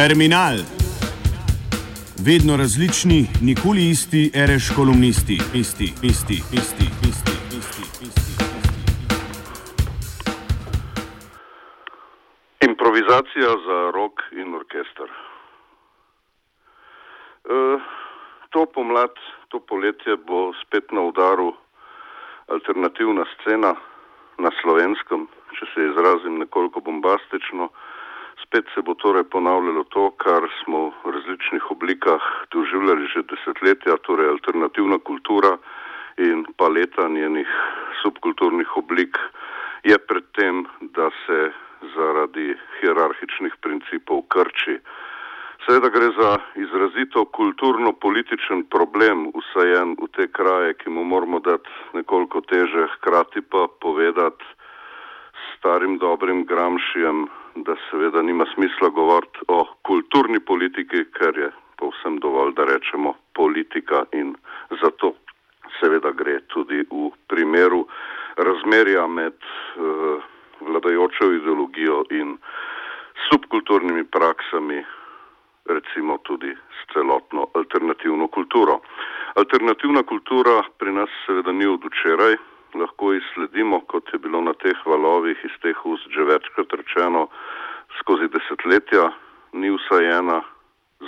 Terminal. Vedno različni, nikoli isti, reš kolumnisti, isti, isti, isti, isti, isti, isti. Improvizacija za rok in orkester. E, to pomlad, to poletje bo spet na udaru alternativna scena na slovenskem, če se izrazim nekoliko bombastično. Spet se bo torej ponavljalo to, kar smo v različnih oblikah doživljali že desetletja, torej alternativna kultura in paleta njenih subkulturnih oblik je pred tem, da se zaradi hierarhičnih principov krči. Seveda gre za izrazito kulturno-političen problem, usajen v te kraje, ki mu moramo dati nekoliko teže, hkrati pa povedati starim dobrim Gramšijem, da seveda nima smisla govoriti o kulturni politiki, ker je povsem dovolj, da rečemo politika in zato seveda gre tudi v primeru razmerja med uh, vladajočo ideologijo in subkulturnimi praksami recimo tudi s celotno alternativno kulturo. Alternativna kultura pri nas seveda ni od včeraj, lahko izsledimo, kot je bilo na teh valovih iz teh ust že večkrat rečeno, skozi desetletja ni usajena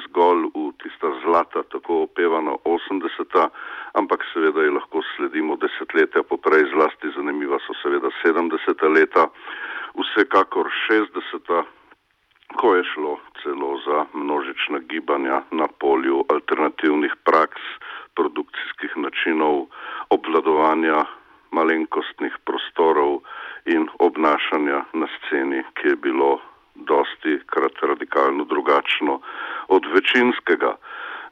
zgolj v tista zlata, tako opevana 80-ta, ampak seveda je lahko sledimo desetletja poprej, zlasti zanimiva so seveda 70-ta leta, vsekakor 60-ta, ko je šlo celo za množična gibanja na polju alternativnih praks, produkcijskih načinov, obvladovanja malenkostnih prostorov in obnašanja na sceni, ki je bilo dosti krat radikalno drugačno večinskega.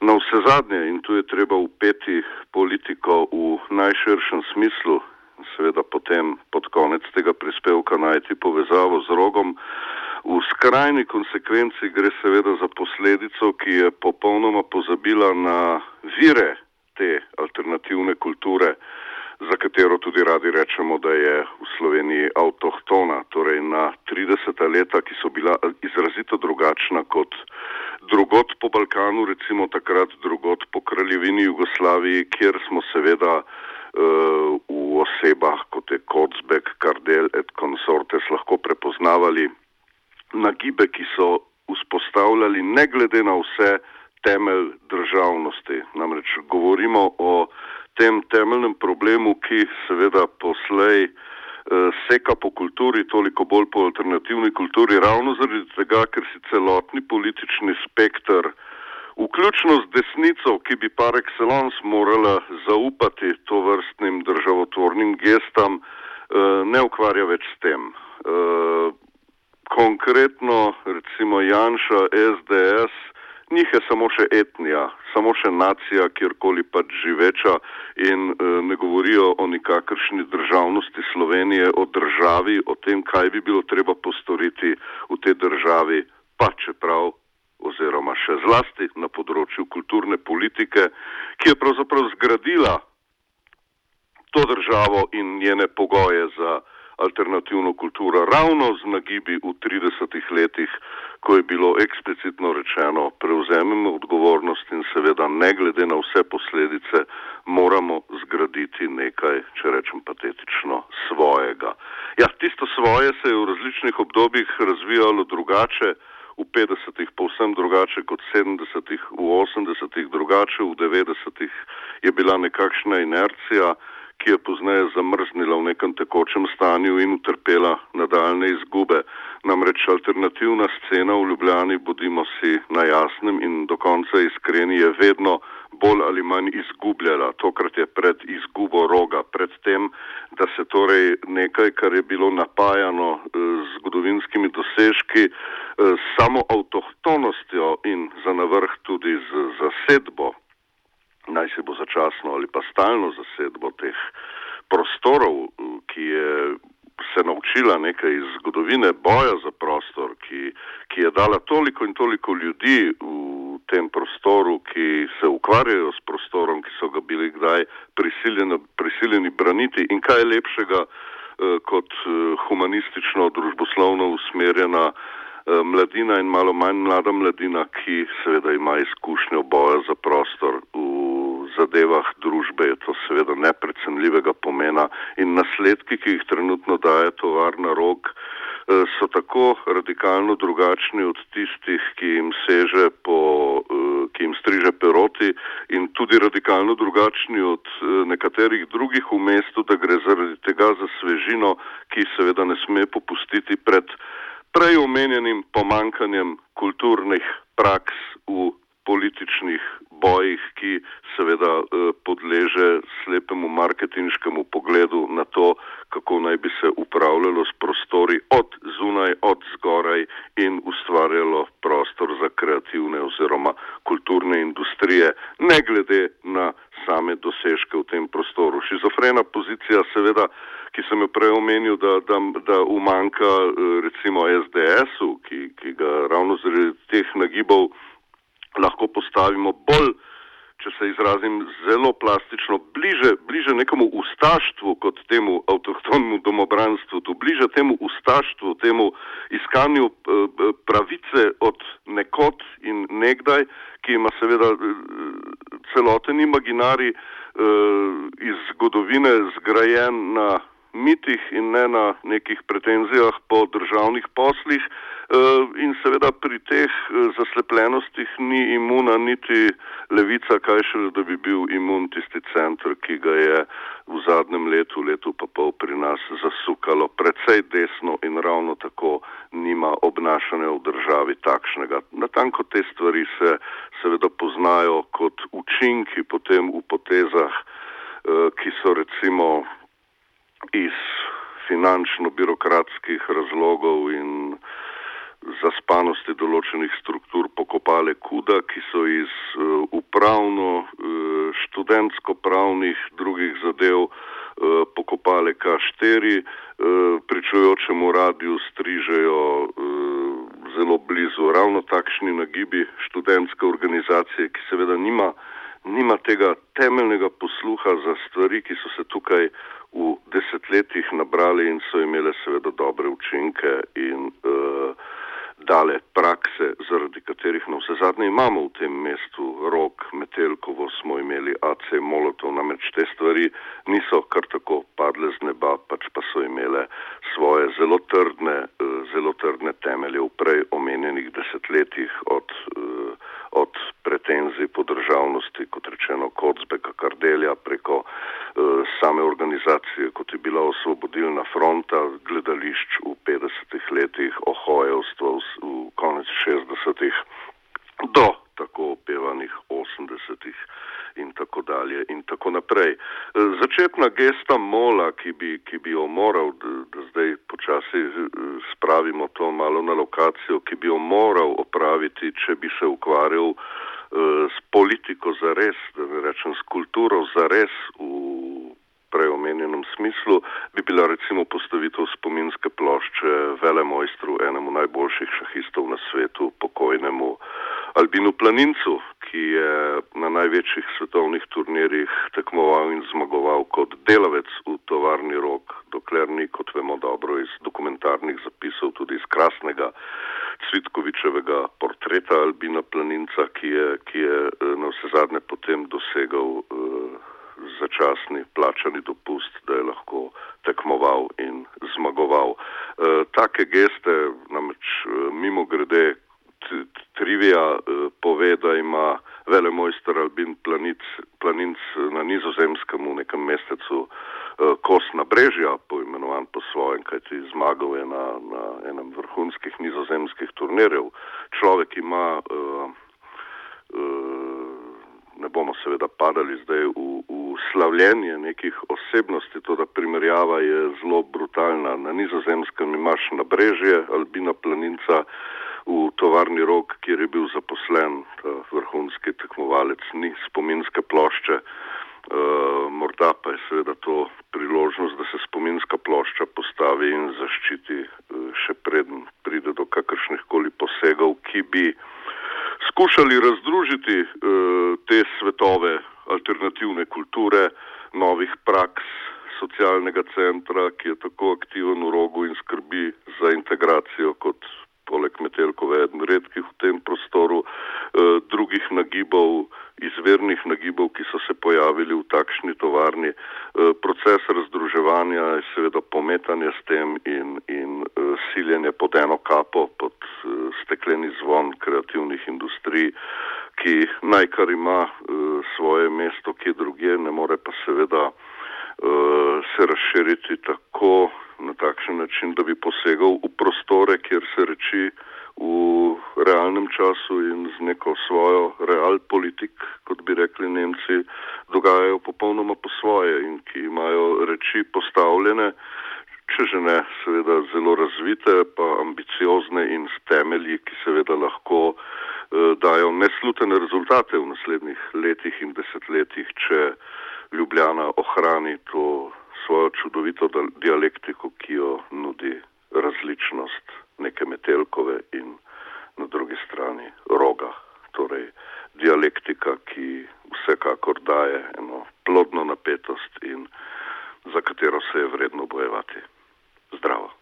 Na vse zadnje, in tu je treba upeti politiko v najširšem smislu, seveda potem pod konec tega prispevka najti povezavo z rogom, V skrajni konsekvenci gre seveda za posledico, ki je popolnoma pozabila na vire te alternativne kulture, za katero tudi radi rečemo, da je v Sloveniji avtohtona, torej na 30 leta, ki so bila izrazito drugačna kot drugot po Balkanu, recimo takrat drugot po kraljevini Jugoslaviji, kjer smo seveda uh, v osebah kot je Kocbek, Kardel et Consortes lahko prepoznavali nagibe, ki so vzpostavljali ne glede na vse temelj državnosti. Namreč govorimo o tem temeljnem problemu, ki seveda poslej eh, seka po kulturi, toliko bolj po alternativni kulturi, ravno zaradi tega, ker si celotni politični spektr, vključno z desnico, ki bi par excellence morala zaupati to vrstnim državotvornim gestam, eh, ne ukvarja več s tem. Eh, konkretno recimo Janša, SDS, njih je samo še etnija, samo še nacija, kjerkoli pač živeča in e, ne govorijo o nikakršni državnosti Slovenije, o državi, o tem, kaj bi bilo treba postoriti v tej državi, pa čeprav oziroma še zlasti na področju kulturne politike, ki je pravzaprav zgradila to državo in njene pogoje za alternativno kulturo, ravno z nagibi v 30 letih, ko je bilo eksplicitno rečeno, prevzemimo odgovornost in seveda ne glede na vse posledice moramo zgraditi nekaj, če rečem patetično, svojega. Ja, tisto svoje se je v različnih obdobjih razvijalo drugače, v 50-ih povsem drugače kot v 70-ih, v 80-ih drugače, v 90-ih je bila nekakšna inercija, ki je pozneje zamrznila v nekem tekočem stanju in utrpela nadaljne izgube. Namreč alternativna scena v Ljubljani, bodimo si na jasnem in do konca iskreni, je vedno bolj ali manj izgubljala. Tokrat je pred izgubo roga, pred tem, da se torej nekaj, kar je bilo napajano z zgodovinskimi dosežki, s samo avtohtonostjo in za navrh tudi z zasedbo naj se bo začasno ali pa stalno zasedbo teh prostorov, ki je se naučila nekaj iz zgodovine boja za prostor, ki, ki je dala toliko in toliko ljudi v tem prostoru, ki se ukvarjajo s prostorom, ki so ga bili kdaj prisiljeni, prisiljeni braniti. In kaj lepšega eh, kot eh, humanistično, družboslovno usmerjena mladina in malo manj mlada mladina, ki seveda ima izkušnjo boja za prostor v zadevah družbe, je to seveda neprecenljivega pomena in nasledki, ki jih trenutno daje tovarna rok, eh, so tako radikalno drugačni od tistih, ki jim seže po, eh, ki jim striže peroti in tudi radikalno drugačni od nekaterih drugih v mestu, da gre zaradi tega za svežino, ki seveda ne sme popustiti pred prej omenjenim pomankanjem kulturnih praks v političnih bojih, ki seveda eh, podleže slepemu marketinškemu pogledu na to, kako naj bi se upravljalo s prostori od zunaj, od zgoraj in ustvarjalo prostor za kreativne oziroma kulturne industrije, ne glede na same dosežke v tem prostoru. Šizofrena pozicija seveda ki sem jo prej omenil, da, da, da umanka eh, recimo SDS-u, ki, ki ga ravno zaradi teh nagibov lahko postavimo bolj, se izrazim zelo plastično, bliže, bliže nekomu ustaštvu kot temu avtohtonemu domobranstvu, tu bliže temu ustaštvu, temu iskanju eh, pravice od nekot in nekdaj, ki ima seveda eh, celoten imaginari iz zgodovine zgrajen na mitih in ne na nekih pretenzijah po državnih poslih eh, in seveda pri teh eh, zaslepljenostih ni imuna niti levica, kaj šele, da bi bil imun tisti centr, ki ga je v zadnjem letu, letu pa pol pri nas zasukalo precej desno in ravno tako nima obnašanja v državi takšnega. Natanko te stvari se seveda poznajo kot učinki potem v potezah, eh, ki so recimo iz finančno-birokratskih razlogov in zaspanosti določenih struktur pokopale kuda, ki so iz uh, upravno, uh, študentsko-pravnih drugih zadev uh, pokopale K4, uh, pričujočemu radiju strižejo zelo blizu ravno takšni nagibi študentske organizacije, ki seveda nima, nima tega temeljnega posluha za stvari, ki so se tukaj v desetletjih nabrali in so imele seveda dobre učinke in uh, dale prakse, zaradi katerih na vse zadnje imamo v tem mestu rok, Metelkovo smo imeli AC Molotov, namreč te stvari niso kar tako padle z neba, pač pa so imele svoje zelo trdne, uh, zelo trdne temelje v prej omenjenih desetletjih od uh, od pretenzij po državnosti, kot rečeno, Kocbeka, Kardelja, preko uh, same organizacije, kot je bila osvobodilna fronta, gledališč v 50-ih letih, ohojevstva v, v konec 60-ih, do tako opevanih 80-ih in tako dalje in tako naprej. Začetna gesta mola, ki bi, ki bi jo moral, da, da zdaj počasi eh, spravimo to malo na lokacijo, ki bi jo moral opraviti, če bi se ukvarjal uh, s politiko za res, da ne rečem s kulturo za res v preomenjenem smislu, bi bila recimo postavitev spominske plošče velemojstru, enemu najboljših šahistov na svetu, pokojnemu Albinu Planincu, ki je na največjih svetovnih turnirjih tekmoval in zmagoval kot delavec v tovarni rok, dokler ni, kot vemo dobro iz dokumentarnih zapisov, tudi iz krasnega Cvitkovičevega portreta Albina Planinca, ki je, ki je eh, na vse zadnje potem dosegal uh, začasni plačani dopust, da je lahko tekmoval in zmagoval. Uh, take geste, namreč uh, mimo grede, trivija eh, pove, da ima velemojster Albin Planic, Planinc na nizozemskem v nekem mesecu eh, kos na brežja, poimenovan po svojem, kajti zmagal je na, na enem vrhunskih nizozemskih turnirjev. Človek ima, eh, ne bomo seveda padali zdaj v, v slavljenje nekih osebnosti, to da primerjava je zelo brutalna. Na nizozemskem imaš na brežje Albina Planinca, v tovarni rok, kjer je bil zaposlen vrhunski tekmovalec, ni spominske plošče. Uh, morda pa je seveda to priložnost, da se spominska plošča postavi in zaščiti uh, še preden pride do kakršnih koli posegov, ki bi skušali razdružiti uh, te svetove alternativne kulture, novih praks socialnega centra, ki je tako aktiven v rogu in skrbi za integracijo kot poleg Metelkove eden redkih v tem prostoru, drugih nagibov, izvernih nagibov, ki so se pojavili v takšni tovarni. Proces razdruževanja je seveda pometanje s tem in, in siljenje pod eno kapo, pod stekleni zvon kreativnih industrij, ki najkar ima svoje mesto, kje drugje, ne more pa seveda se razširiti tako na takšen način, da bi posegal v prostore, kjer se reči v realnem času in z neko svojo real politik, kot bi rekli Nemci, dogajajo popolnoma po svoje in ki imajo reči postavljene, če že ne seveda zelo razvite, pa ambiciozne in s temelji, ki seveda lahko eh, dajo neslutene rezultate v naslednjih letih in desetletjih, če Ljubljana ohrani to svojo čudovito dialektiko, ki jo nudi različnost neke metelkove in na drugi strani roga. Torej, dialektika, ki vsekakor daje eno plodno napetost in za katero se je vredno bojevati. Zdravo.